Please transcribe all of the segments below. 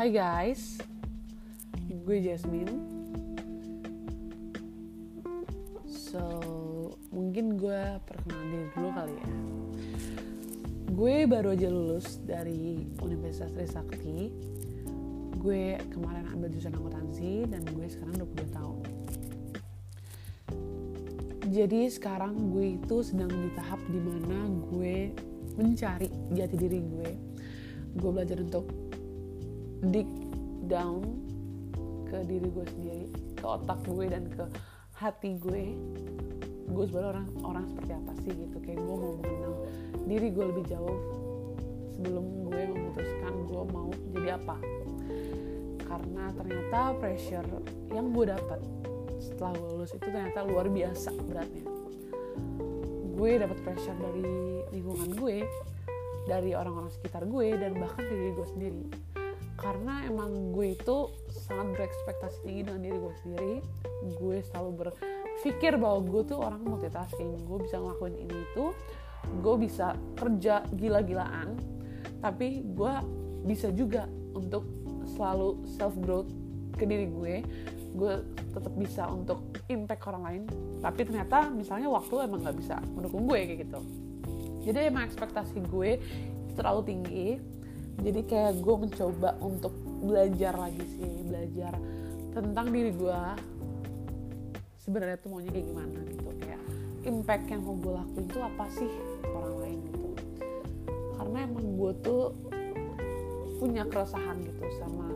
Hai guys, gue Jasmine. So, mungkin gue perkenalan diri dulu kali ya. Gue baru aja lulus dari Universitas Trisakti. Gue kemarin ambil jurusan akuntansi dan gue sekarang 22 tahun. Jadi sekarang gue itu sedang di tahap di mana gue mencari jati diri gue. Gue belajar untuk dig down ke diri gue sendiri, ke otak gue dan ke hati gue. Gue sebenarnya orang orang seperti apa sih gitu? Kayak gue mau mengenal diri gue lebih jauh sebelum gue memutuskan gue mau jadi apa. Karena ternyata pressure yang gue dapat setelah gue lulus itu ternyata luar biasa beratnya gue dapat pressure dari lingkungan gue dari orang-orang sekitar gue dan bahkan diri gue sendiri karena emang gue itu sangat berekspektasi tinggi dengan diri gue sendiri. Gue selalu berpikir bahwa gue tuh orang multitasking. Gue bisa ngelakuin ini itu. Gue bisa kerja gila-gilaan. Tapi gue bisa juga untuk selalu self growth ke diri gue. Gue tetap bisa untuk impact orang lain. Tapi ternyata misalnya waktu emang nggak bisa mendukung gue kayak gitu. Jadi emang ekspektasi gue terlalu tinggi jadi kayak gue mencoba untuk belajar lagi sih belajar tentang diri gue. Sebenarnya tuh maunya kayak gimana gitu kayak impact yang mau gue lakuin tuh apa sih orang lain gitu. Karena emang gue tuh punya keresahan gitu sama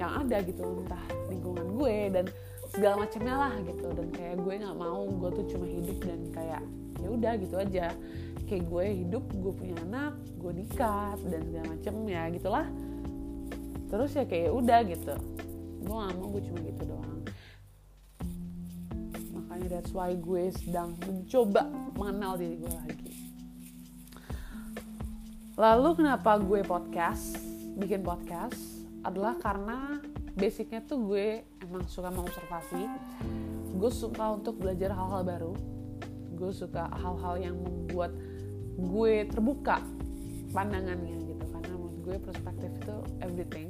yang ada gitu entah lingkungan gue dan segala macamnya lah gitu. Dan kayak gue nggak mau gue tuh cuma hidup dan kayak ya udah gitu aja. Kayak gue hidup gue punya anak gue nikah dan segala macem ya gitulah. Terus ya kayak udah gitu. Gue gak mau gue cuma gitu doang. Makanya that's why gue sedang mencoba mengenal diri gue lagi. Lalu kenapa gue podcast bikin podcast adalah karena basicnya tuh gue emang suka mengobservasi. Gue suka untuk belajar hal-hal baru. Gue suka hal-hal yang membuat gue terbuka pandangannya gitu. Karena menurut gue perspektif itu everything.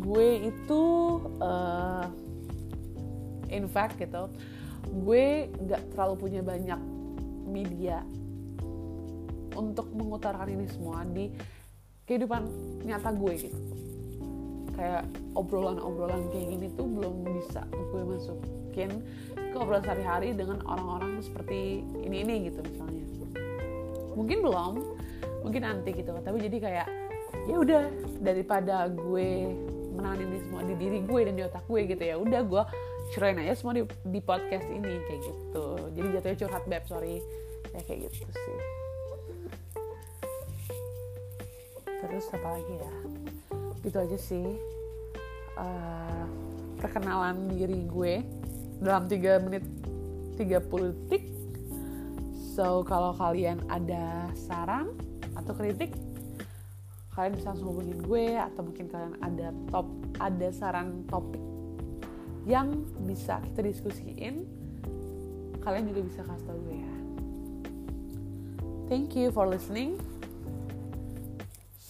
Gue itu uh, in fact gitu gue gak terlalu punya banyak media untuk mengutarakan ini semua di kehidupan nyata gue gitu. Kayak obrolan-obrolan kayak gini tuh belum bisa gue masukin ke obrolan sehari-hari dengan orang-orang seperti ini ini gitu misalnya. Mungkin belum mungkin nanti gitu. Tapi jadi kayak ya udah daripada gue menangani ini semua di diri gue dan di otak gue gitu ya udah gue curain aja semua di, di podcast ini kayak gitu. Jadi jatuhnya curhat beb sorry. Ya kayak gitu sih terus apa lagi ya? Gitu aja sih uh, perkenalan diri gue dalam 3 menit 30 detik. So kalau kalian ada saran atau kritik kalian bisa langsung hubungin gue atau mungkin kalian ada top ada saran topik yang bisa kita diskusiin kalian juga bisa kasih tau gue ya. Thank you for listening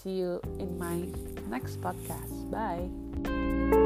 See you in my next podcast. Bye.